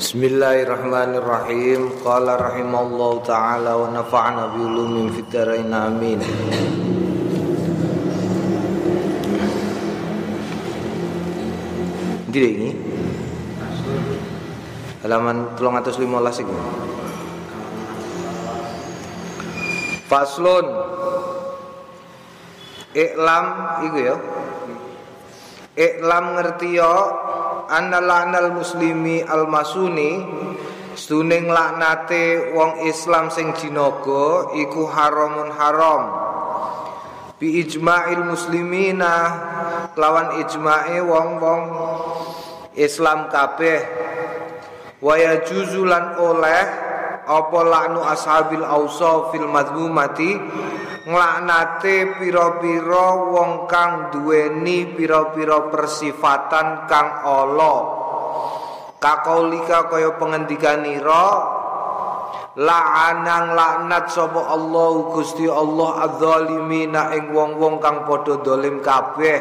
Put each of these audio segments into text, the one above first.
Bismillahirrahmanirrahim. Qala rahimallahu taala wa nafa'na bi ulumin fid amin. Ndi ini? Halaman 315 iki. Faslun Iklam iku ya. Iklam ngerti ya anna la'nal muslimi al masuni Suning laknate wong Islam sing jinaga iku haramun haram. Bi ijma'il muslimina lawan ijma'e wong-wong Islam kabeh. Wa yajuzulan oleh apa laknu ashabil ausa fil madhumati nglaknate pira-pira wong kang duweni pira-pira persifatan kang ala. Kakaulika kaya pengendikanira la'anang laknat sapa Allah Gusti Allah adzalimina ing wong-wong kang padha dolim kabeh.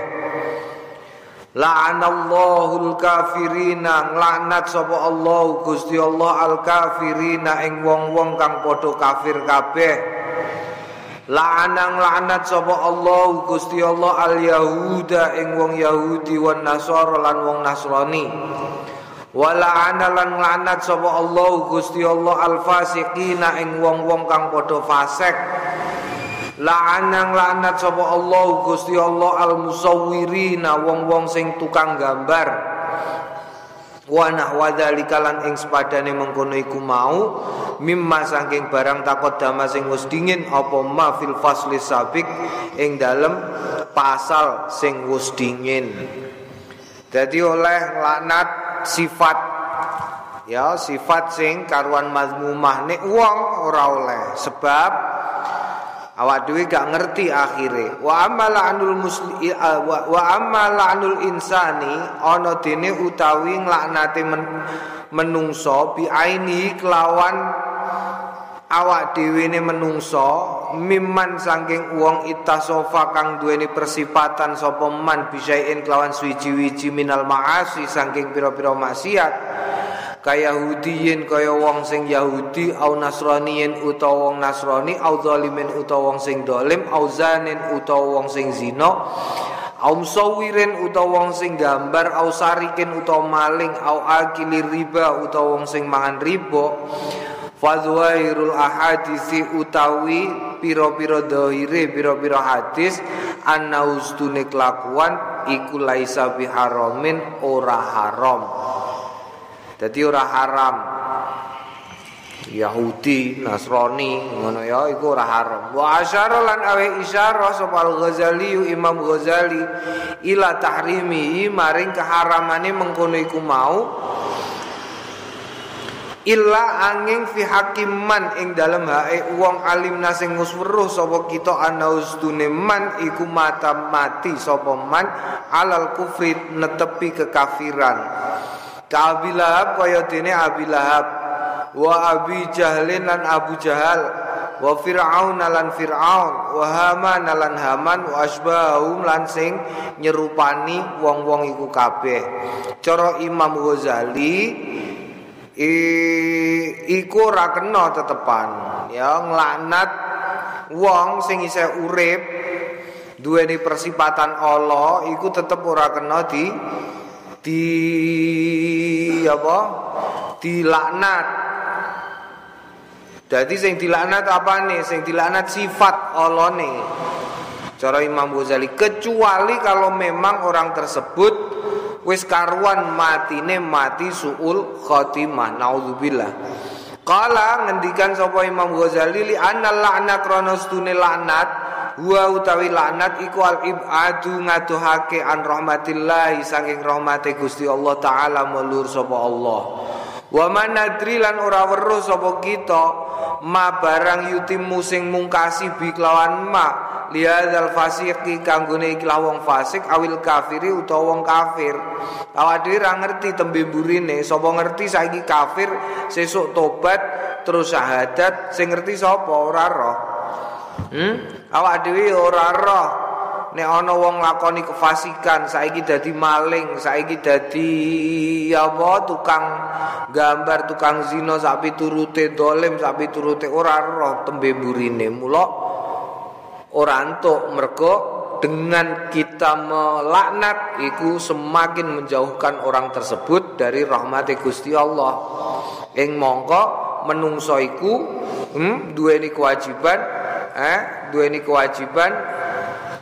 La'anallahul kafirina nglaknat sapa Allah Gusti Allah al kafirina ing wong-wong kang padha kafir kabeh La'anang la'nat sapa Allah Gusti Allah al Yahuda ing wong Yahudi wan Nasara lan wong Nasrani. Wa lan la'nat sapa Allah Gusti Allah al fasiqina ing wong-wong kang padha fasik. La'anang la'nat sapa Allah Gusti Allah al musawwirina wong-wong sing tukang gambar wa nahwa dzalika lan ing sepadane mengkono iku mau mimma saking barang takut dama sing wis dingin apa ma fil fasli sabik ing dalem pasal sing wis dingin. Jadi oleh laknat sifat ya sifat sing karuan mazmumah nek wong ora oleh. Sebab awak dhewe gak ngerti akhire. Wa amala anul musli wa, wa anul insani ana dene utawi nglaknate men, menungso bi aini kelawan awak dhewe ne menungso mimman saking wong itasofa kang duweni persifatan sapa man bisain kelawan suwi-wiji minal maasi saking pira-pira maksiat kaya Yahudiyin kaya wong sing Yahudi au Nasraniyin utawa wong Nasrani au zalimin utawa wong sing dolim au zanin utawa wong sing zina au musawirin utawa wong sing gambar au sarikin utawa maling au akili riba utawa wong sing mangan riba. Fadwairul ahadisi utawi piro-piro dohire piro-piro hadis Anna ustune kelakuan iku laisa biharamin ora haram Jadi ora haram. Yahudi, Nasrani, ngono ya iku ora haram. Wa asyara lan awe isyarah sapa Al-Ghazali Imam Ghazali ila tahrimi maring keharamane mengkono iku mau illa angin fi hakiman ing dalem hae wong alim sing wis weruh sapa kita ana ustune man iku mata mati sapa man alal kufri netepi kekafiran Ka Abi Lahab kaya dene Abi Lahab. Wa Abi Jahlin lan Abu Jahal. Wa Fir'aun lan Fir'aun. Wa Haman lan Haman. Wa asbahum lan sing nyerupani wong-wong iku kabeh. Cara Imam Ghazali i, iku ora kena tetepan. Ya nglaknat wong sing isih urip duweni persipatan Allah iku tetep ora kena di di apa? dilaknat. Jadi sing dilaknat apa nih? Sing dilaknat sifat Allah nih. Cara Imam Ghazali kecuali kalau memang orang tersebut wis karuan matine mati suul khotimah naudzubillah. Kala ngendikan sapa Imam Ghazali li anna la'na krana laknat Wa utawi laknat iku al ibadu ngaduhake an rahmatillah saking rahmate Gusti Allah taala mulur sapa Allah. Wa manadri lan ora weruh sapa kita ma barang yutimu sing mungkasi bi kelawan ma lihadzal fasiqi kanggone iki wong fasik awil kafiri utawa wong kafir. Awak dhewe ra ngerti tembe burine, sapa ngerti saiki kafir sesuk tobat terus syahadat sing ngerti sapa ora roh. Hmm? Awak dhewe ora roh. Nek ana wong lakoni kefasikan saiki dadi maling saiki dadi apa tukang gambar tukang zina sak piturute dolim sak piturute ora roh tembe burine mula ora entuk mergo dengan kita melaknat iku semakin menjauhkan orang tersebut dari rahmat Gusti Allah. Ing mongko menungso iku hmm, duweni kewajiban eh? Duweni kewajiban.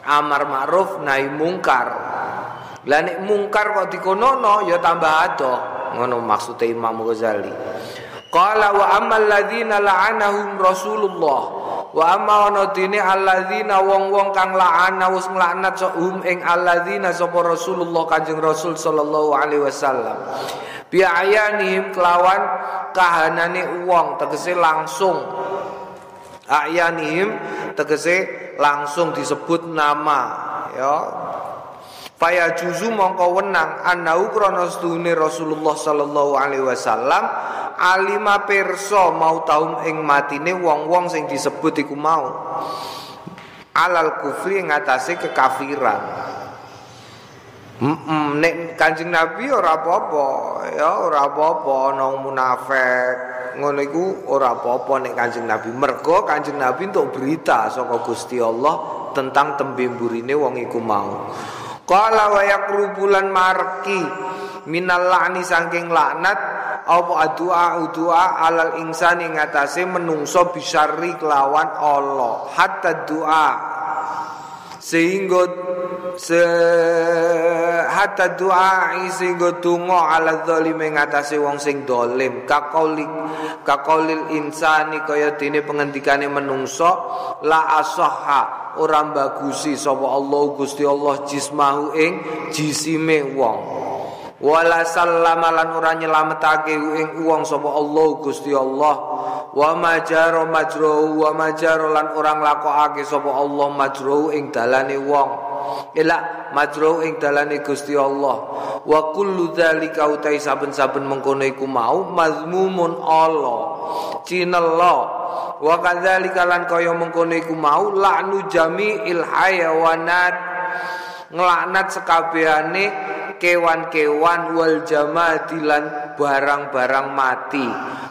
Amar ma'ruf nahi mungkar. Lah nek mungkar kok dikonono ya tambah adoh. Ngono maksudnya Imam Ghazali. Qala wa ammal ladzina la'anahum Rasulullah. Wa amma ana dene alladzina wong-wong kang la'ana wis nglaknat hum ing alladzina sapa Rasulullah Kanjeng Rasul sallallahu alaihi wasallam. Bi ayanihim kelawan kahanane wong tegese langsung ayanihim tegese langsung disebut nama ya Faya juzu mongko wenang anau krana Rasulullah sallallahu alaihi wasallam alima perso mau taum ing matine wong-wong sing disebut iku mau alal kufri ing atase kekafiran. Mm nek Kanjeng Nabi ora apa-apa, ya ora apa-apa munafik. Ngono iku ora apa-apa nek Kanjeng Nabi. Mergo Kanjeng Nabi untuk berita saka Gusti Allah tentang tembemburine wong iku mau. Qala wa yakrubulan marki minal la'ni saking laknat apa adua udua alal insani ngatasé menungso bisari kelawan Allah hatta doa sehingga se hatta doa sehingga donga ala zalim ngatasi wong sing dolim. Kakaulik kakaulil insani kaya dene pengendikane menungso la asaha ora bagusi sapa Allah Gusti Allah jismahu ing jisime wong. Wala sallama lan ora nyelametake ing wong sapa Allah Gusti Allah. Wa majaro majro wa majaro lan orang lakokake sapa Allah majro ing dalane wong ila majro ing dalane Gusti Allah. Wa kullu dzalika utai saben-saben mengkono iku mau mazmumun Allah. Cinella wa kadzalika lan kaya mengkono iku mau la'nu jami'il hayawanat. Nglaknat sekabehane kewan-kewan wal jamadilan barang-barang mati.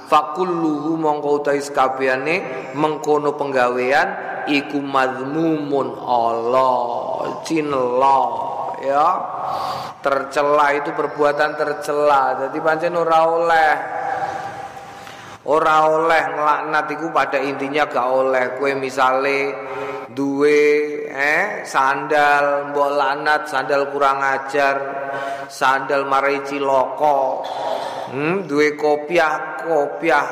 Fakulluhu mongko utahe kabehane mengkono penggawean iku madmumun Allah cinela ya. Tercela itu perbuatan tercela. Jadi pancen ora oleh. Ora oleh nglaknat iku pada intinya gak oleh. Kue misale duwe eh sandal mbok lanat sandal kurang ajar sandal marai ciloko hmm, duwe kopiah kopiah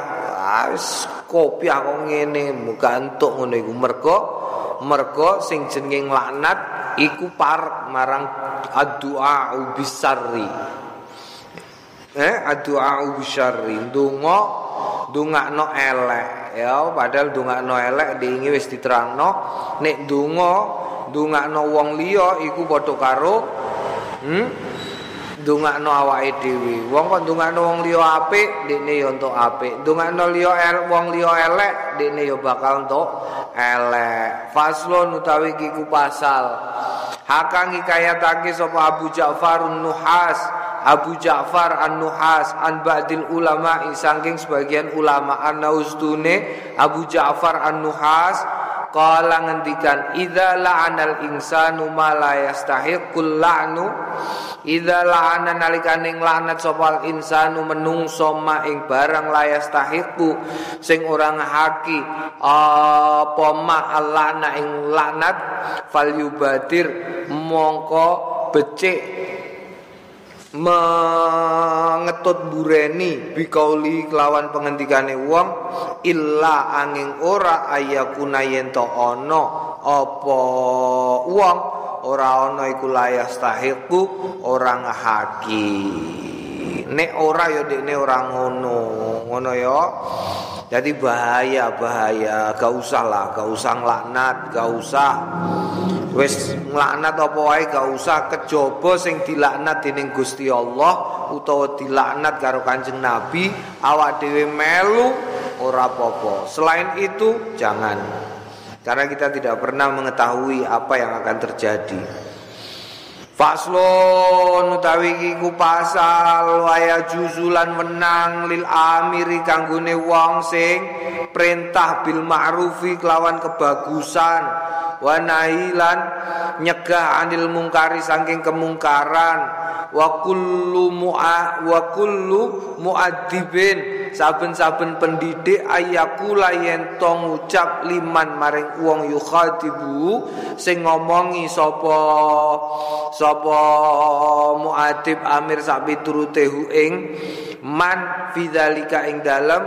wis kopiah kok ngene entuk ngono iku. Mergo mergo sing jenenge laknat iku par marang addu'a ubisari eh addu'a ubisari ndonga ndongakno elek. Ya padahal ndongakno elek diingi wis diterangno. Nek ndonga ndongakno wong liya iku padha karo hmm ndongakno awake dhewe. Wong kok ndongakno wong liya apik dekne ya entuk apik. Ndongakno liya el wong liya elek dekne ya bakal entuk elek. Faslon utawi kiku pasal. Hakang hikayatake sapa Abu Ja'far Nuhas Abu Ja'far An-Nuhas an ba'dil ulama saking sebagian ulama an-naustune Abu Ja'far An-Nuhas Kala ngendikan Idza la'anal insanu ma la yastahiqul la'nu. Idza la'ana nalikane nglanat sapa insanu menungso ma ing barang la yastahiqu sing ora ngahaki apa ma alana ing laknat fal yubadir mongko becik mengetut bureni bikauli kelawan pengendikane wong illa angin ora ayakuna yen to ana apa wong ora ana iku layas tahiku ora ngahaki. Nek ora ya dekne ora ngono ngono ya. Jadi bahaya bahaya. Gak usah lah gak usah nglaknat gak usah wis nglaknat apa wae gak usah kejaba sing dilaknat dening Gusti Allah utawa dilaknat karo Kanjeng Nabi awak dhewe melu ora apa-apa. Selain itu jangan. Karena kita tidak pernah mengetahui apa yang akan terjadi. Faslon utawi iki ku pasal waya juzulan menang lil amiri kanggone wong sing perintah bil ma'rufi kelawan kebagusan wa nahilan nyegah anil mungkari saking kemungkaran. Wa kullu mu'a wa kullu mu'adzibin saben-saben pendidik ayakula yen to ngucap liman maring wong yukhatibu sing ngomongi sapa sapa muadib amir sak piturute ing man fidzalika ing dalem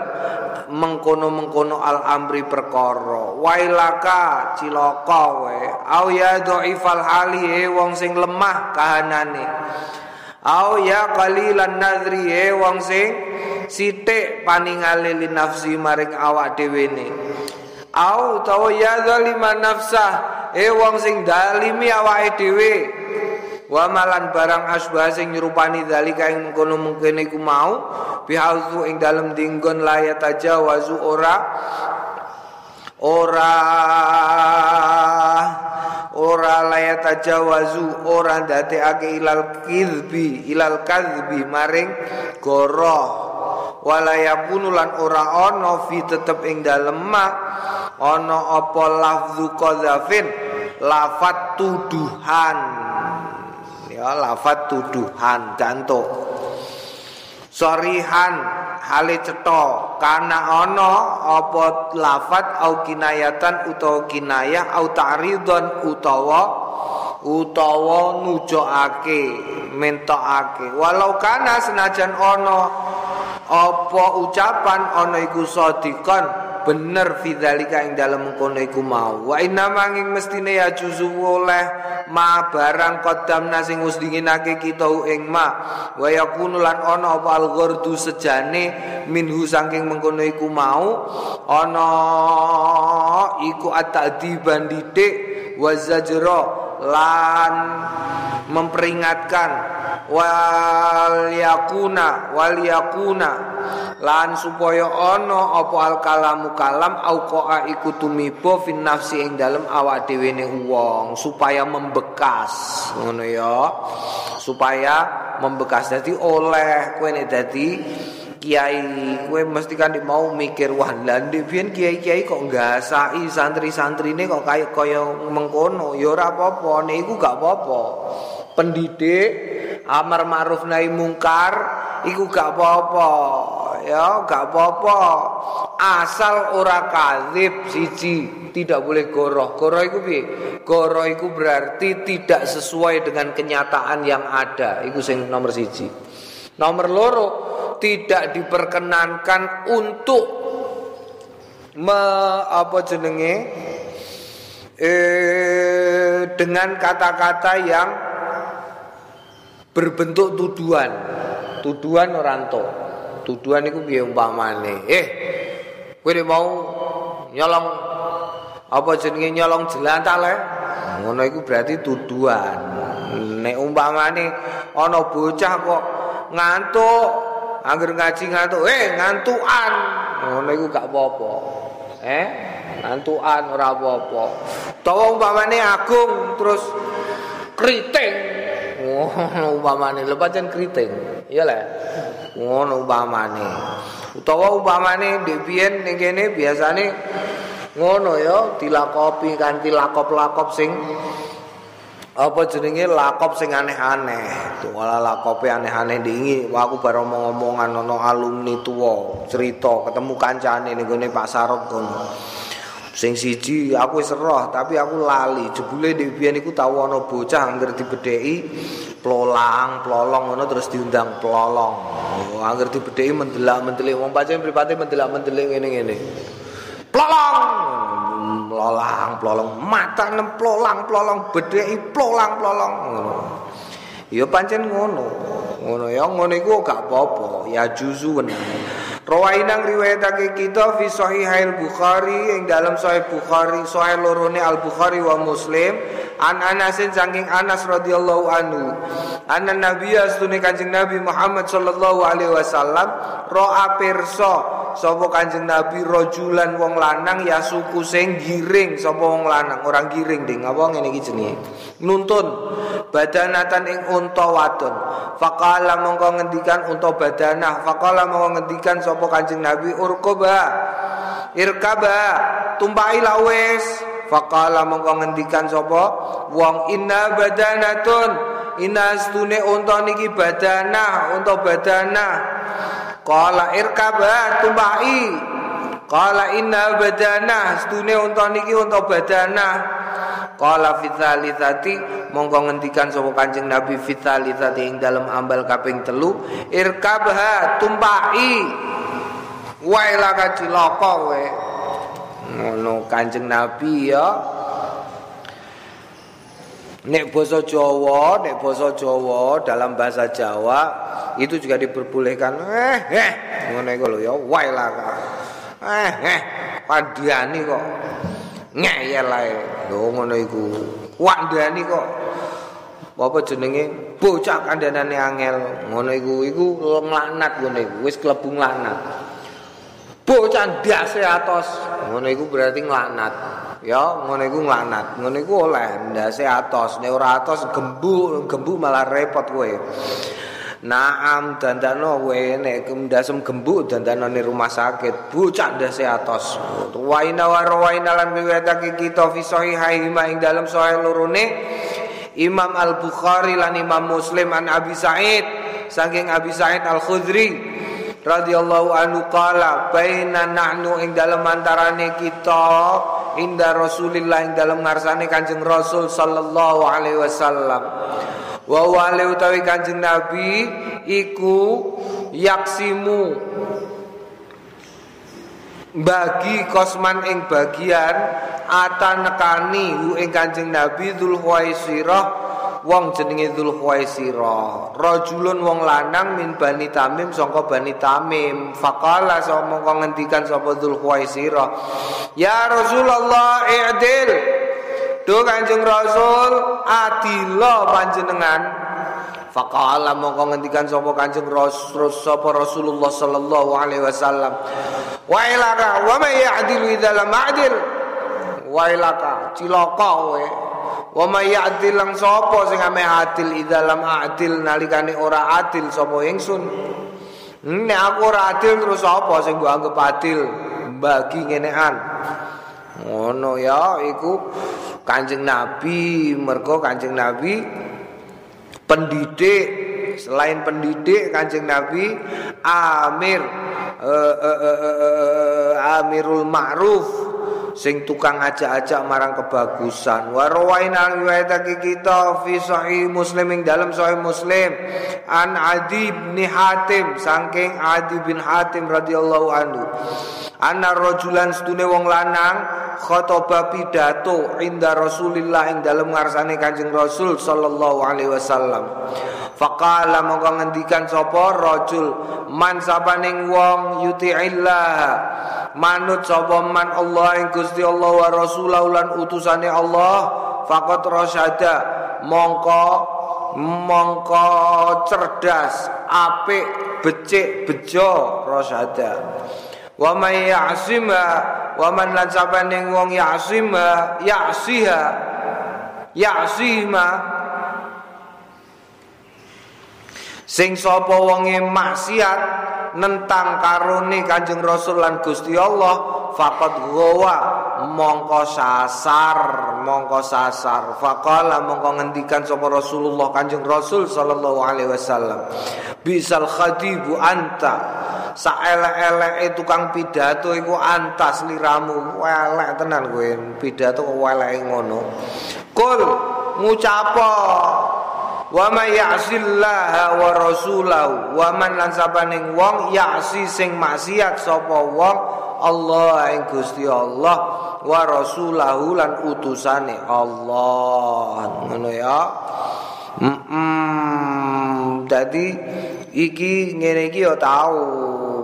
mengkono-mengkono al amri perkara. Wailaka cilaka we au ya dhaifal hali wong sing lemah kahanane. Au ya qalilan nadri wong sing sithik paningale li nafsi maring awak dhewe ne. Au utawa ya zaliman nafsah e wong sing dalimi awake dhewe. Wa malan barang asbah sing nyerupani dalika ing kono mungkin iku mau bihalzu ing dalem dinggon layat aja wazu ora ora ora layat aja wazu ora ndadekake ilal kizbi ilal kadzbi maring goroh walayakunu lan ora ana fi tetep ing dalem mak ana apa lafzu qadzafin? Lafat tuduhan. Ya lafat tuduhan gantuk. Sorihan hale cetha. Kana ana apa lafat au kinayatan utawa kinayah au ta'ridon utawa utawa nujokake mentokake. Walau kana senajan ana apa ucapan ana iku sadikon bener fidzalika ing dalem kono iku mau. Wa inna manging mestine ya juzu oleh ma barang kodam sing wis dinginake kita ing ma. Wa yakunu lan ana apa al sejane minhu saking mengkono iku mau. Ana iku at-ta'diban didik wa zajra lan memperingatkan wal yakuna wal yakuna lan supaya ana apa al kalamu kalam au qa'a iku tumiba fin nafsi ing dalem awak dhewe ne wong supaya membekas ngono ya. Supaya membekas. Dadi oleh kowe nek dadi kiai kowe mesti kan mau mikir wah lande biyen kiai-kiai kok ngasai santri-santrine kok kaya kaya mengkono? Ya ora apa-apa niku gak apa-apa. Pendidik amar ma'ruf nahi mungkar iku gak apa-apa. Ya gak apa-apa. Asal ora kadzib siji tidak boleh goroh. Goroh iku piye? Goroh iku berarti tidak sesuai dengan kenyataan yang ada. Iku sing nomor siji nomor loro tidak diperkenankan untuk me, apa jenenge eh, dengan kata-kata yang berbentuk tuduhan. Tuduhan orang to. Tuduhan itu piye umpamane? Eh, kowe mau nyolong apa jenenge nyolong jelantah le? Ngono iku berarti tuduhan. Nek umpamane ana bocah kok ngantuk, angger ngaji ngantuk, eh ngantukan. Ngono iku gak apa-apa. Eh, ngantukan ora apa-apa. Tawa umpamane agung terus kriting ngono umpamane. Lho pancen kriting iya lah ngono umpamane. Utawa umpamane biyen ning kene biasane ngono ya dilakopi kanthi lakop-lakop sing apa jenenge lakop sing aneh-aneh tuh wala lakope aneh-aneh dingi aku baru ngomong-ngomongan ana alumni tuwa cerita ketemu kancane ning gone Pak Sarot kono Sing siji aku wis roh tapi aku lali. Jebule ndek biyen iku tau ana bocah angger dibedheki plolang, plolong ngono terus diundang plolong. Oh, angger dibedheki mendelak-mendelik wong mripate mendelak-mendelik ngene-ngene. Plolong. Plolang, plolong, mata nem plolang, plolong, bedheki plolang, plolong ngono. Ya pancen ngono. Ngono ya ngono iku gak apa-apa, ya juzu wenang. Rawainang riwayatake kita fi sahihail Bukhari ing dalam sahih Bukhari sahih lorone Al Bukhari wa Muslim an Anasin saking Anas radhiyallahu anhu. Anna Nabi astune Kanjeng Nabi Muhammad sallallahu alaihi wasallam ro'a pirsa. Sapa Kanjeng Nabi rojulan wong lanang ya suku sing giring. Sapa wong lanang? Orang giring ding. Apa ngene iki jenenge? Nuntun. Badanatan ing unta wadon. Faqala mongko ngendikan unta badanah. Faqala mongko ngendikan sapa Kanjeng Nabi? Urqaba irkaba. Tumpai lawes faqala mongko ngendikan sapa? Wong inna badanatun. Inastune unta niki badana unta badana qala irkaba tumbai. Qala inna badana stune unta niki unta badana qala fitsalitsati monggo ngendikan sapa Kanjeng Nabi fitsalitsati ing dalam ambal kaping telu. Irkabha tumpai wae laka cilaka we ngono Kanjeng Nabi ya Nek basa Jawa, nek basa Jawa dalam bahasa Jawa itu juga diperbolehkan eh eh ngono iku lho ya wae lah. Eh eh padani kok ngeyel ae. Lho ngono iku. Wandani kok apa jenenge bocah kandhanane angel ngono iku iku nglaknat ngono iku wis klebu nglaknat. Bocah ndase atos ngono iku berarti nglaknat. ya ngono iku nglanat ngono iku oleh ndase atos. Nek ora atos gembu gembu malah repot kowe. Naam dandano kowe. Nek ndasem gembu dandanane rumah sakit. Bocah ndase atos. Waina warwaina lan wiwetake kita fi sahih ing dalam sahih lorone Imam Al Bukhari lan Imam Muslim an Abi Said. Saking Abi Said Al Khudri radhiyallahu anhu qala baina nahnu ing dalem antarane kita inda Rasulillah ing dalem ngarsane Kanjeng Rasul sallallahu alaihi wasallam. Wa wale utawi Kanjeng Nabi iku yaksimu bagi kosman ing bagian ata nekani hu ing Kanjeng Nabi Dzulhuwaisirah wong jenenge Dzul Khuwaisira rajulun wong lanang min Bani Tamim sangka Bani Tamim. Faqala sapa ngendikan sapa Dzul Khuwaisira ya Rasulullah i'dil. Do Kanjeng Rasul adila panjenengan. Faqala mongko ngendikan sapa Kanjeng Rasul sapa Rasulullah sallallahu alaihi wasallam. Wa ilaka wa may ya'dilu idza a'dil? Wa ilaka cilaka Wa may ya'dil lang sapa sing ame adil idza lam adil nalikane ora adil sapa ingsun. Nek aku ora adil terus sapa sing mbok anggap adil bagi ngenean. Ngono ya iku Kanjeng Nabi, mergo Kanjeng Nabi pendidik selain pendidik Kanjeng Nabi Amir uh, uh, uh, uh, Amirul Ma'ruf sing tukang ajak-ajak marang kebagusan. Wa rawaina riwayatake kita fi sahih muslim ing dalam sahih muslim. An adi bin hatim saking adi bin hatim radhiyallahu anhu. Ana rajulan stune wong lanang khotoba pidato inda rasulillah ing dalam ngarsane kanjeng rasul sallallahu alaihi wasallam. Faqala mongko ngendikan sapa rajul man sabaning wong yuti'illah manut sapa man Allah ing Gusti Allah wa rasulahu lan utusane Allah faqat rasyada. Mongko mongko cerdas apik becik bejo rasyada. Wa may ya'sima wa man lan sabaning wong ya'sima ya'siha ya'sima sing sapa wonge maksiat nentang karone Kanjeng Rasul lan Gusti Allah faqad ghawa mongko sasar mongko sasar. Faqala mongko ngendikan sapa Rasulullah Kanjeng Rasul sallallahu alaihi wasallam bisal khadibu anta. Saelek-eleke tukang pidato iku antas liramu elek tenan kowe pidato eleke ngono. Kul ngucapo wa may ya'sillaha wa rasulahu. Wa man lan sabaning wong ya'si sing maksiat sapa wong Allah ing Gusti Allah. Wa rasulahu lan utusane Allah. Ngono ya. Dadi iki ngene iki yo tau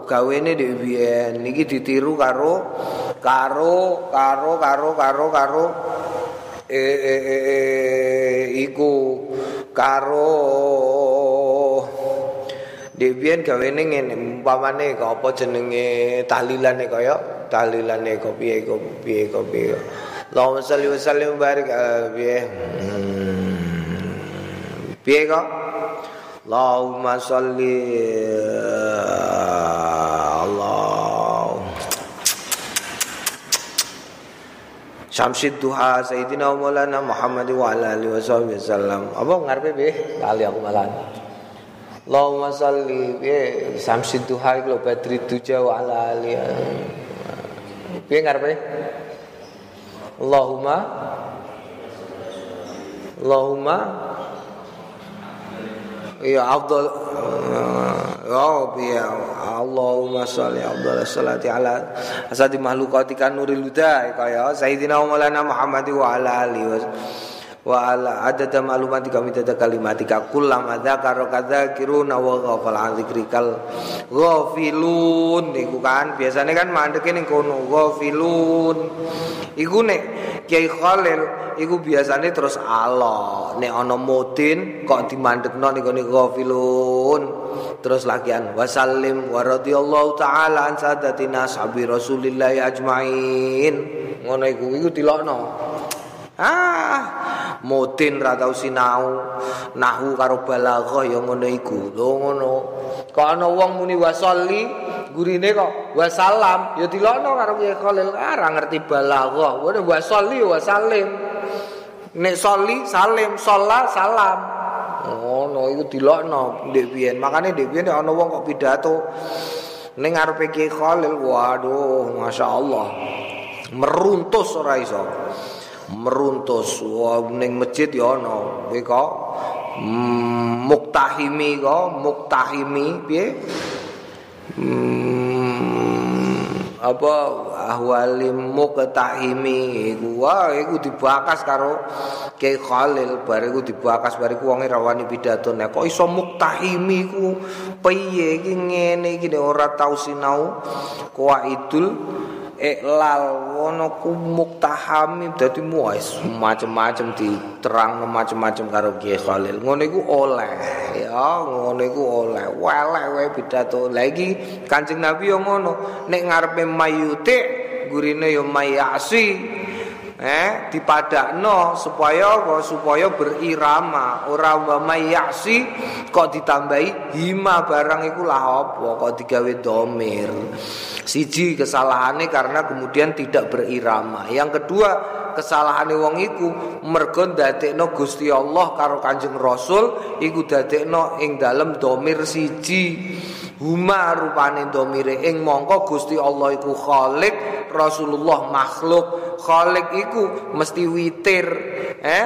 gawene dhewe biyen. Niki ditiru karo karo karo karo karo karo eh eh eh iku karo Dibian gawe ngene umpamane kok apa jenenge tahlilane kaya tahlilane kok piye kok piye kok piye Allahumma sholli wa sallim barik eh, piye? Hmm. Piye kok? Allahumma sholli eh, Syamsid duha Sayyidina Maulana Muhammad wa ala alihi wasallam. Apa ngarepe piye? Kali aku malah. Allahumma salli piye samsid duha iku lho badri duja wa ala ali. Piye ngarepe? Allahumma Allahumma Ya afdal Oh biya Allahumma salli afdal salati ala asadi makhlukatika nuril huda kaya Sayyidina Maulana Muhammad wa ala alihi wa ala adada ma'lumatika midada kalimatika kullam adzakara kadzakiruna wa ghafal an dzikrikal ghafilun. Iku kan biasane kan mandeke ning kono ghafilun. Iku nek Kiai Khalil iku biasane terus Allah nek ana mutin kok dimandekno gone ghafilun terus lagian wasallim wa radhiyallahu taala an sadatina sahabi Rasulillah ajmain ngono iku iku dilokno Ah, mutin ra tau sinau nahu karo balaghah ya ngono iku. Lho ngono. Kok ana wong muni wasolli, gurine kok wasalam, ya dilokno karo Kiai Khalil. Ah, ra ngerti balaghah. Wene wasolli ya wasalim. Nek soli salim, sholla salam. Ngono iku dilokno ndek biyen. Makane ndek biyen ana wong kok pidato ning ngarepe Kiai Khalil, waduh, masyaallah. Meruntus ora iso. meruntus ning masjid ya ana kuwi kok muktahimi kok muktahimi piye mm, apa ahwalim muktahimi iku wah iku dibakas karo Kiai Khalil bar iku dibakas bar iku wonge rawani pidato. Nek kok iso muktahimi iku? Piye iki ngene iki ora tau sinau? Kuwaidul iklal wono ku muktahami dadi muwais macem-macem diterang macem-macem karo Kiai Khalil. Ngono iku oleh ya ngono iku oleh. Weleh wae pidato. Lagi Kanjeng Nabi yo ngono nek ngarepe mayute gurine yo mayasi eh dipadakno supaya kok supaya berirama. Ora wa mayasi kok ditambahi hima barang iku lah apa kok digawe domir. Siji kesalahannya karena kemudian tidak berirama. Yang kedua kesalahannya wong iku mergo ndadekno Gusti Allah karo Kanjeng Rasul iku dadekno ing dalem domir siji. Huma rupane domire ing mongko Gusti Allah iku Khalik Rasulullah makhluk Khalik iku mesti witir, eh?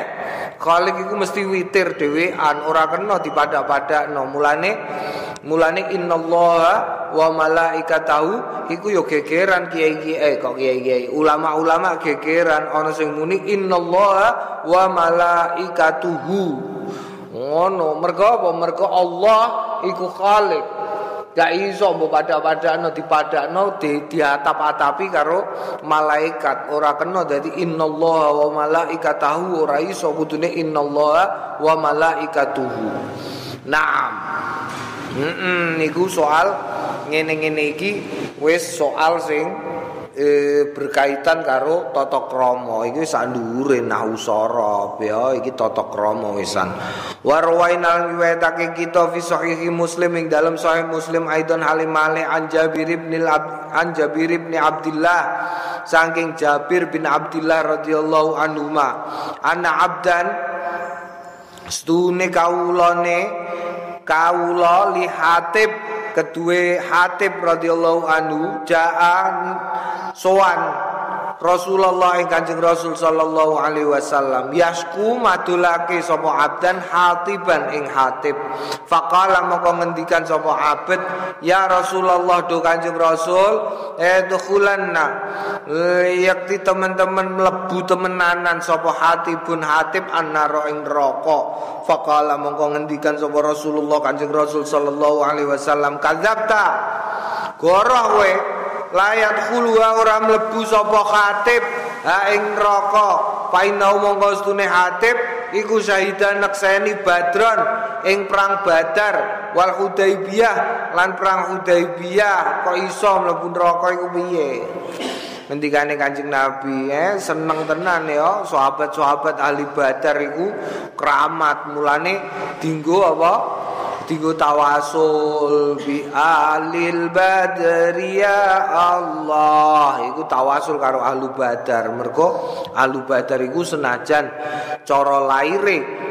Khalik iku mesti witir dhewean, ora kena dipadak-padakno. Mulane mulane innallaha wa malaikatahu iku yo gegeran kiai-kiai kok kiai-kiai ulama-ulama gegeran ana sing muni innallaha wa malaikatuhu ngono mergo apa mergo Allah iku khalik Gak iso mbok pada-padakno dipadakno di diatap-atapi karo malaikat. Ora kena dadi innallaha wa malaikatahu ora iso kudune innallaha wa malaikatuhu. Naam. Heeh, niku soal ngene-ngene iki wis soal sing e, berkaitan karo tata krama. Iki sandure nahusara ya iki tata krama wisan wa rawainal riwayatake kita fi sahih muslim ing dalam sahih muslim aidon halim male an Jabir bin an Jabir bin Abdullah saking Jabir bin Abdullah radhiyallahu anhu ma ana abdan stune kaulane kaula li kedue Hatib radhiyallahu anhu jaan sowan Rasulullah ing Kanjeng Rasul sallallahu alaihi wasallam yasku madulake sapa abdan hatiban ing hatib. Faqala moko ngendikan sapa abad ya Rasulullah do Kanjeng Rasul edkhulanna yakti teman-teman mlebu temenanan sapa hatibun hatib annaro ing neraka faqala moko ngendikan sapa Rasulullah Kanjeng Rasul sallallahu alaihi wasallam kadzabta goroh we layat khulwa ora mlebu sapa khatib. Ha ing neraka. Painau mongko stune hatib iku syahidan nakseni badron ing perang badar. Wal hudaibiyah lan perang hudaibiyah kok iso mlebu neraka iku piye? Ngendikane Kanjeng Nabi eh seneng tenan ya sahabat-sahabat ahli badar iku keramat. Mulane dinggo apa Tigo tawasul bi alil badri ya Allah. Iku tawasul karo ahlu badar. Mergo ahlu badar iku senajan Coro laire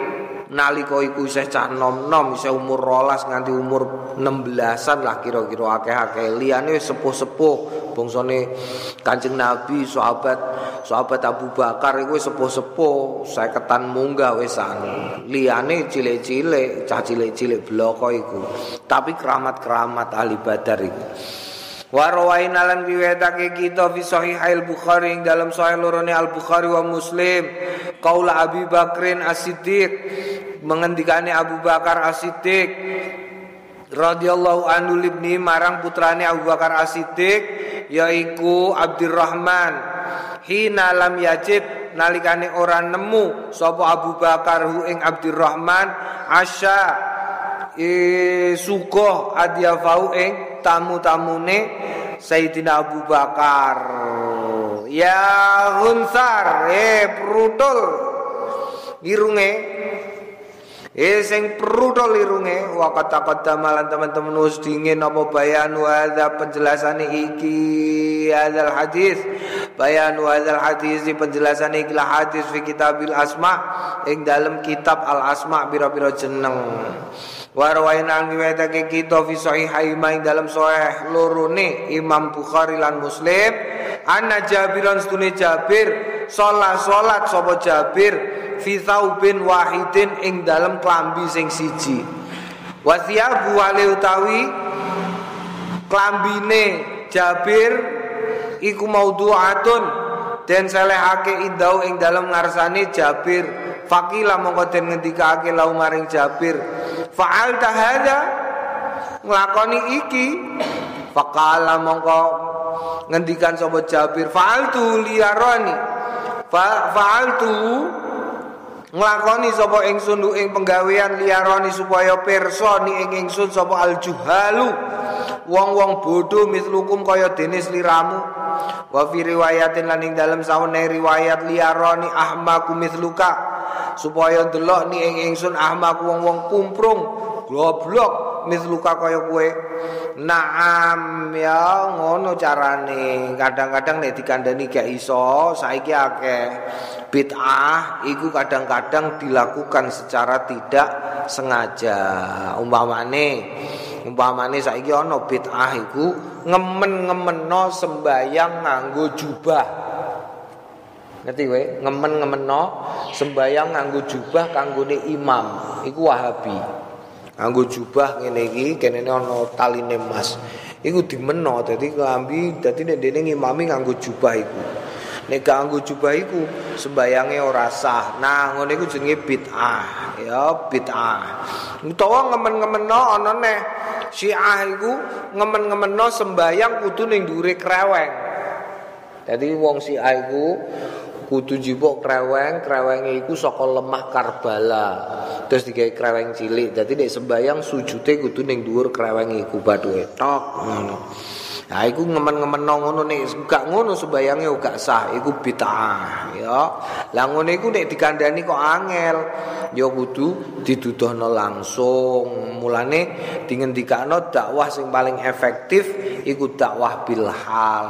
nalika iku isih cah nom-nom isih umur rolas nganti umur 16-an lah kira-kira akeh-akeh. Liyane sepuh-sepuh. Bangsane Kanjeng Nabi sahabat sahabat Abu Bakar iku sepuh-sepuh. Ketan munggah wisan liyane cilik-cilik cah cilik-cilik bloko iku. Tapi keramat-keramat ahli badar iku. Wa rawaina lan riwayatake kita fi sahih al Bukhari dalam sahih lorone Al Bukhari wa Muslim. Qaula Abi Bakrin As-Siddiq mengendikane Abu Bakar As-Siddiq radhiyallahu anhu libni marang putrane Abu Bakar As-Siddiq yaiku Abdurrahman hina lam yajib nalikane ora nemu sapa Abu Bakar hu ing Abdurrahman asya e suko adiafau ing tamu-tamune Sayyidina Abu Bakar. Ya Hunsar, eh prutul irunge. Eh sing prutul irunge wa kata malan teman-teman us dingin apa bayan ada penjelasan iki hadal hadis bayan hadal hadis di penjelasan iki hadis fi kitabil asma ing dalam kitab al asma biro-biro jeneng Warwaina ngiwetake kita fi sahih ing dalam sahih lorone Imam Bukhari lan Muslim anna Jabiran stune Jabir salat salat sapa Jabir fi wahidin ing dalam klambi sing siji. Wasiyabu wale utawi klambine Jabir iku maudhu'atun den selehake indau ing dalam ngarsane Jabir. Fakila mongko den ngendikake lau maring Jabir. Fa'al tahada nglakoni iki faqala mongko ngendikan sapa Jabir fa'al tu liyarani fa'al tu nglakoni sapa ingsun ing penggawean liyarani supaya pirsa ni ing ingsun sapa aljuhalu. Wong-wong bodho mislukum kaya dene sliramu wa fi riwayatin lan ing dalem sawene riwayat liyarani ahmaku misluka. Supaya delok ni ing ingsun ahmak wong-wong kumprung goblok misluka kaya kowe. Naam ya ngono carane. Kadang-kadang nek dikandani gak iso saiki akeh. Bid'ah iku kadang-kadang dilakukan secara tidak sengaja. Umpamane umpamane saiki ana bid'ah iku ngemen-ngemeno sembayang nganggo jubah. Ngerti kowe? Ngemen-ngemeno sembayang nganggo jubah kanggone imam. Iku wahabi nganggo jubah ngene iki kene ana taline emas iku dimeno dadi klambi dadi nek dene ngimami nganggo jubah iku. Nek nganggo jubah iku sembayange ora sah. Nah ngene iku jenenge bid'ah. Ya bid'ah. Utawa ngemen-ngemeno ana neh Syiah iku ngemen-ngemeno sembayang kudu ning dhuwure kreweng. Jadi wong Syiah iku kudu jipuk kreweng krewenge iku saka lemah Karbala. Terus digawe kreweng cilik. Dadi nek sembayang sujute kudu ning dhuwur kreweng iku bathuke tok ngono Nah, iku ngemen-ngemen ngono nek gak ngono sembayange gak sah, iku bid'ah, ya. Lah ngono iku nek dikandani kok angel, ya kudu diduduhno langsung. Mulane dingendikano dakwah sing paling efektif iku dakwah bil hal.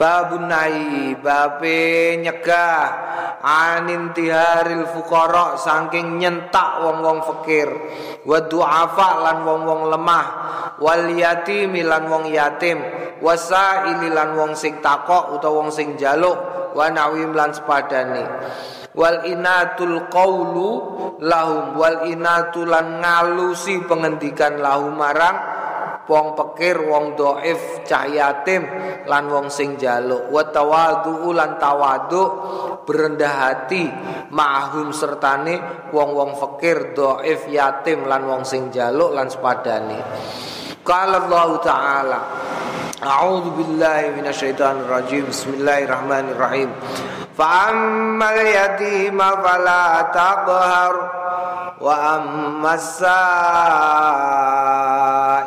Babun nai babe nyegah anin tiharil fukara saking nyentak wong-wong fakir. Wa du'afa lan wong-wong lemah. Wal yatim lan wong yatim. Wasaili lan wong sing takok utawa wong sing jaluk. Wa nawim lan sepadane. Wal inatul qaulu lahum. Wal inatul ngalusi pengendikan lahum marang wong pekir wong dhaif cah yatim lan wong sing jaluk. Wa tawadu lan tawadu berendah hati ma'hum sertane wong-wong fakir dhaif yatim lan wong sing jaluk lan sepadane. Qala Allah taala A'udzu billahi minasyaitonir rajim Bismillahirrahmanirrahim. Fa ammal yatima fala taqhar wa ammas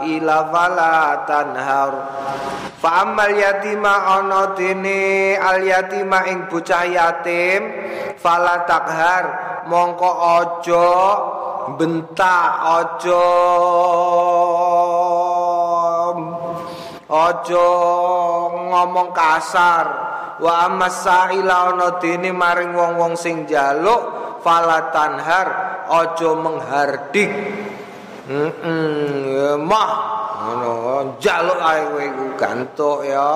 ila fala tanhar. Fa yatima dene al yatima ing bocah yatim fala takhar. Mongko aja bentak aja aja ngomong kasar. Wa amasaila ana dene maring wong-wong sing njaluk fala tanhar aja menghardik. Heeh mah ngono njaluk ae kowe iku gantuk ya.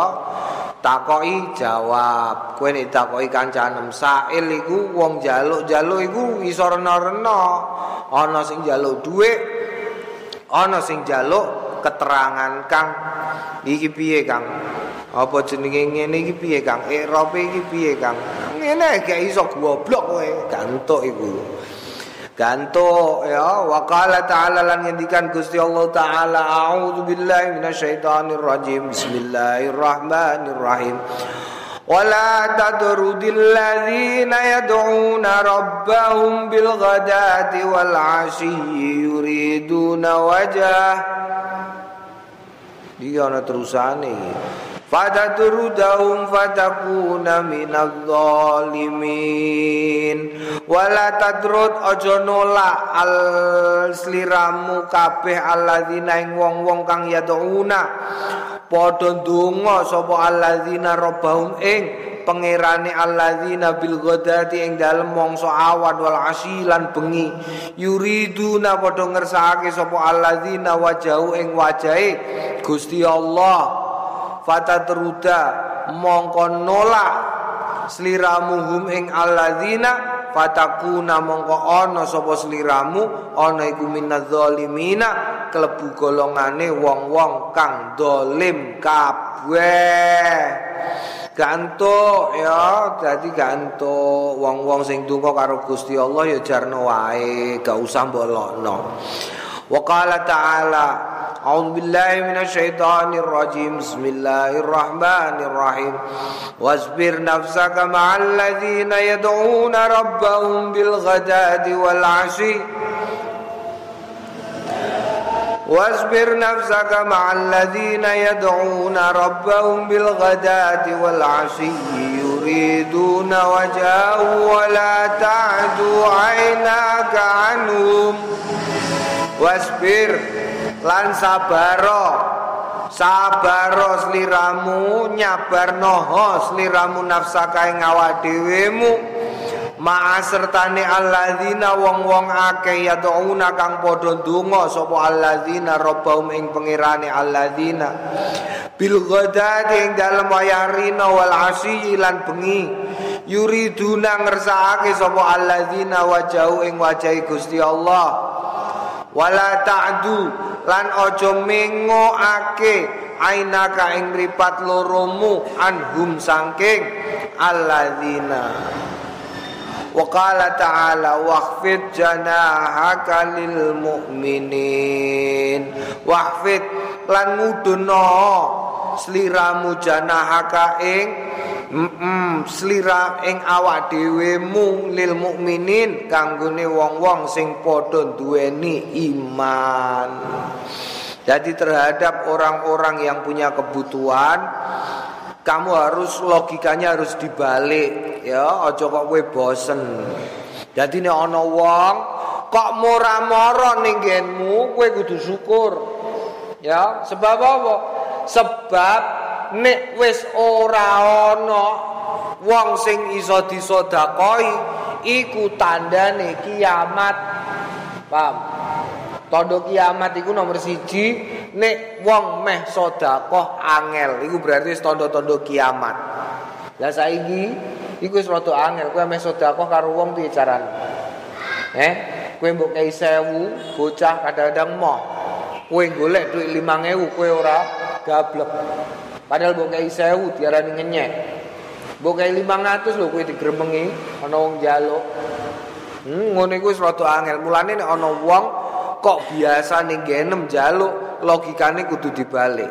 Takoki jawab kowe nek takoki kancanem sail iku wong njaluk-njaluk iku iso rena-rena. Ana sing njaluk dhuwit ana sing njaluk keterangan Kang. Iki piye Kang? Apa jenenge ngene iki piye Kang? Irope iki piye Kang? Ngene gak iso goblok kowe gantuk iku gantuk ya wa qala ta'ala lan ngendikan Gusti Allah taala a'udzu billahi minasyaitonir rajim bismillahirrahmanirrahim ولا تطرد الذين يدعون ربهم بالغداة والعشي يريدون وجهه Dia ana terusane. Fatatrudahum fatakuna minadh dhalimin. Wala tadrud aja nolak al sliramu kabeh alladzina ing wong-wong kang yaduna. Padha ndonga sapa alladzina rabbahum ing pangerane alladzina bil ghadati ing dalem mangsa awan wal asilan bengi yuriduna padha ngersakake sapa alladzina wajahu ing wajahe Gusti Allah fatatruda mongko nolak sliramu hum ing alladzina fatakuna mongko ana sapa sliramu ana iku minadzalimina klebu golongane wong-wong kang dolim kabeh. Gantuk ya dadi gantuk. Wong-wong sing donga karo Gusti Allah ya jarno wae gak usah mbolokno wa qala ta'ala أعوذ بالله من الشيطان الرجيم. بسم الله الرحمن الرحيم. واصبر نفسك مع الذين يدعون ربهم بالغداة والعشي. واصبر نفسك مع الذين يدعون ربهم بالغداة والعشي. يريدون وجهه ولا تعد عيناك عنهم. واصبر. Lan sabaro. Sabaro sliramu nyabarnoho sliramu nafsaka ing awak dhewemu Ma'a sertane alladzina wong-wong akeh yad'una kang padha ndonga sapa alladzina rabbahum ing pangerane alladzina. Bil ghadati ing dalem wayarina wal asyi lan bengi. Yuriduna ngersakake sapa alladzina wajahu ing wajahi Gusti Allah wala ta'du lan aja mengoake ainaka ing ripat loromu anhum sangking alladzina. Wa qala ta'ala waqfid janahaka lil mu'minin. Waqfid lan nguduna sliramu janahaka ing mm slira ing awak dhewemu lil mukminin kanggone wong-wong sing padha duweni iman. Jadi terhadap orang-orang yang punya kebutuhan kamu harus logikanya harus dibalik ya. Aja kok kowe bosen. Jadi nek ana wong kok mora-mora ning genmu kowe kudu syukur ya. Sebab apa? Sebab nek wis ora ana wong sing iso disedakoi iku tandane kiamat paham Tanda kiamat iku nomor siji nek wong meh sedekah angel iku berarti tanda-tanda kiamat. Lah saiki iku wis rada angel kowe meh sedekah karo wong piye carane? Eh, kowe mbok kei 1000 bocah kadang-kadang moh. Kowe golek duit 5000 kowe ora gablek. Padahal kei 1000 diarani ngenyek. Mbok kei 500 lho kowe digremengi ana wong njaluk. Hmm, ngono iku wis rada angel. Mulane nek ana wong kok biasa ning genem jaluk logikane kudu dibalik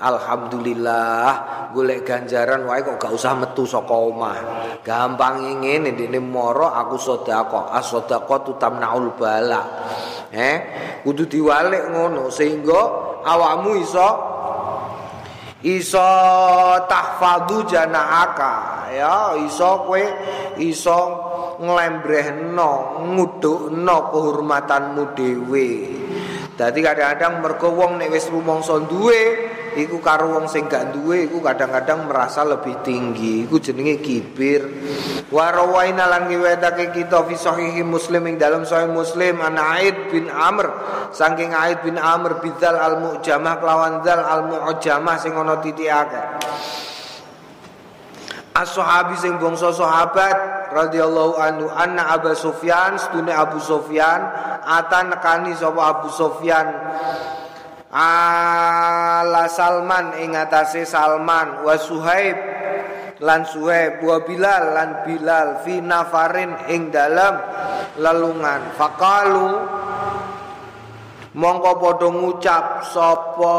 alhamdulillah golek ganjaran wae kok gak usah metu saka omah gampang ngene dene moro aku sedekah as-sedekah tutamnaul bala eh kudu diwalik ngono sehingga awakmu iso iso tahfadhu janaaka. Ya iso kowe iso nglembrehno ngudukno kehormatanmu dhewe. Dadi kadang-kadang mergo wong nek wis rumangsa duwe iku karo wong sing gak duwe iku kadang-kadang merasa lebih tinggi. Iku jenenge kibir. Wa rawaina lan riwayatake kita fi sahih muslim ing dalam sahih muslim an Aid bin Amr. Saking Aid bin Amr bidzal al mu'jamah kelawan dzal al mu'jamah sing ana titikake As-sahabi sing bangsa sahabat radhiyallahu anhu anna Abu Sufyan sedune Abu Sufyan ata nekani sapa Abu Sufyan ala Salman ing Salman wa Suhaib lan Suhaib wa Bilal lan Bilal fi nafarin ing dalam lelungan. Faqalu mongko padha ngucap sapa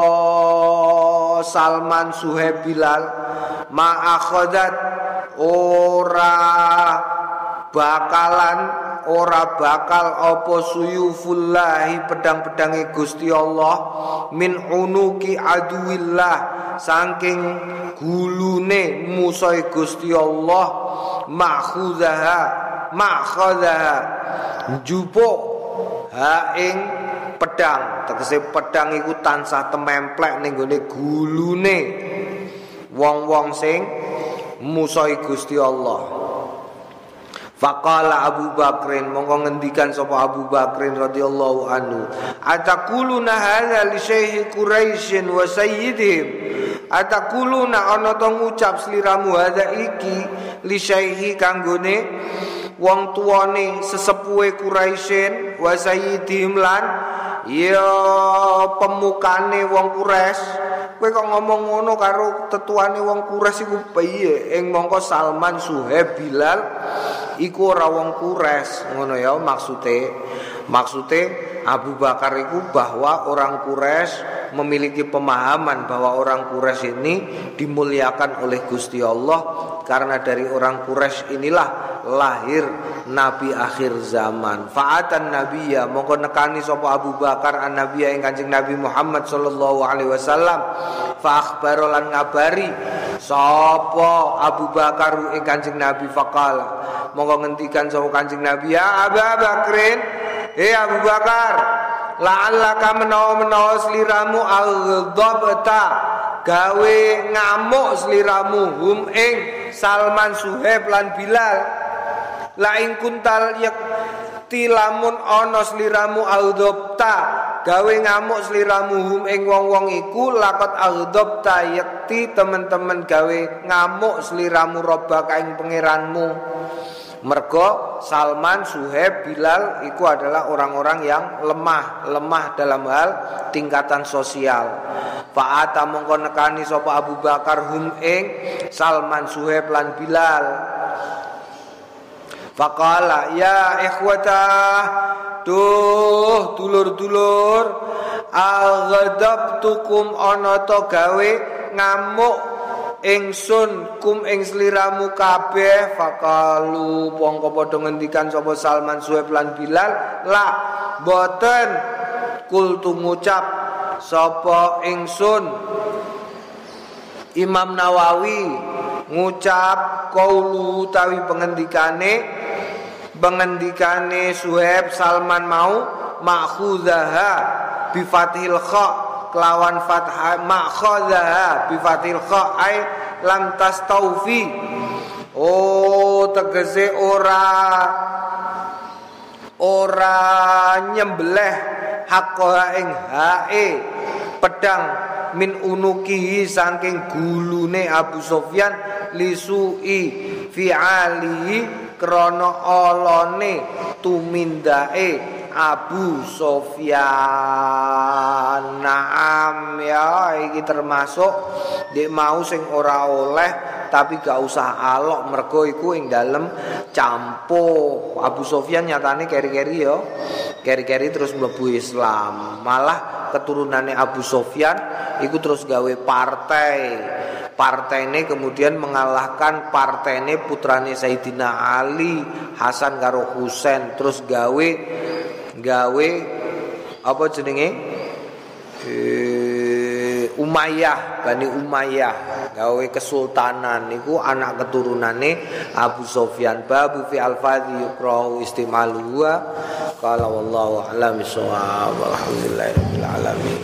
Salman Suhaib Bilal? Ma akhadat ora bakalan ora bakal apa suyufullahi pedang-pedange Gusti Allah min unuki aduillah saking gulune musuh Gusti Allah makhuzaha makhadha jupo ha ing pedang. Tegese pedang iku tansah tememplek ning gone gulune wong-wong sing musuh Gusti Allah Faqala Abu Bakrin mongko ngendikan sapa Abu Bakrin radhiyallahu anhu ataquluna hadza li syekh Quraisy wa sayyidihim? Ataquluna ana ngucap sliramu hadza iki li syekh kanggone? Wong tuane sesepuhe Quraisyin wa sayyidihim lan ya pemukane wong Quraisy. Kowe kok ngomong ngono karo tetuane wong Quraisy iku piye? Ing mongko Salman Suhaib Bilal iku ora wong Quraisy ngono ya maksude maksude Abu Bakar itu bahwa orang Quraisy memiliki pemahaman bahwa orang Quraisy ini dimuliakan oleh Gusti Allah karena dari orang Quraisy inilah lahir nabi akhir zaman. Fa'atan nabiyya mongko nekani sapa Abu Bakar an nabiyya ing Kanjeng Nabi Muhammad sallallahu alaihi wasallam. Fa ngabari sapa Abu Bakar ing Kanjeng Nabi faqala. Mongko ngendikan sapa Kanjeng Nabi ya Abu Bakrin, eh Abu Bakar, la'allaka menawa-menawa sliramu aghdabta gawe ngamuk sliramu hum ing Salman Suhaib lan Bilal. Laing kuntal yak tilamun ana sliramu audopta gawe ngamuk sliramu hum ing wong-wong iku lakot audopta yakti teman-teman gawe ngamuk sliramu roba kaing pangeranmu mergo Salman Suhaib Bilal itu adalah orang-orang yang lemah lemah dalam hal tingkatan sosial. Fa'ata mongko nekani sapa Abu Bakar hum ing Salman Suhaib lan Bilal. Faqala ya ikhwata Duh dulur-dulur Aghadabtukum ana to gawe ngamuk ingsun kum ing sliramu kabeh faqalu pongko padha ngendikan sapa Salman Suhaib lan Bilal. La boten. Kultu ngucap sapa ingsun. Imam Nawawi ngucap kaulu tawi pengendikane pengendikane Suhaib Salman mau ma'khudzaha bi fathil kha kelawan fathah ma'khadzaha bi fathil kha ai lam tastaufi oh tegese ora ora nyembelih hakka ing hae. Pedang min unukihi saking gulune Abu Sofyan lisui fi'alihi krana olone tumindae Abu Sofyan. Naam ya iki termasuk dek mau sing ora oleh tapi gak usah alok mergo iku ing dalem campo. Abu Sofyan nyatane keri-keri ya. Keri-keri terus mlebu Islam. Malah keturunannya Abu Sofyan ikut terus gawe partai. Partai ini kemudian mengalahkan partai ini putrane Sayyidina Ali Hasan karo Husain. Terus gawe gawe apa jenenge? Eh, Umayyah Bani Umayyah. Gawe kesultanan niku anak keturunane Abu Sofyan. Babu fi alfadhi yukrahu istimalu wa qala wallahu a'lam alamin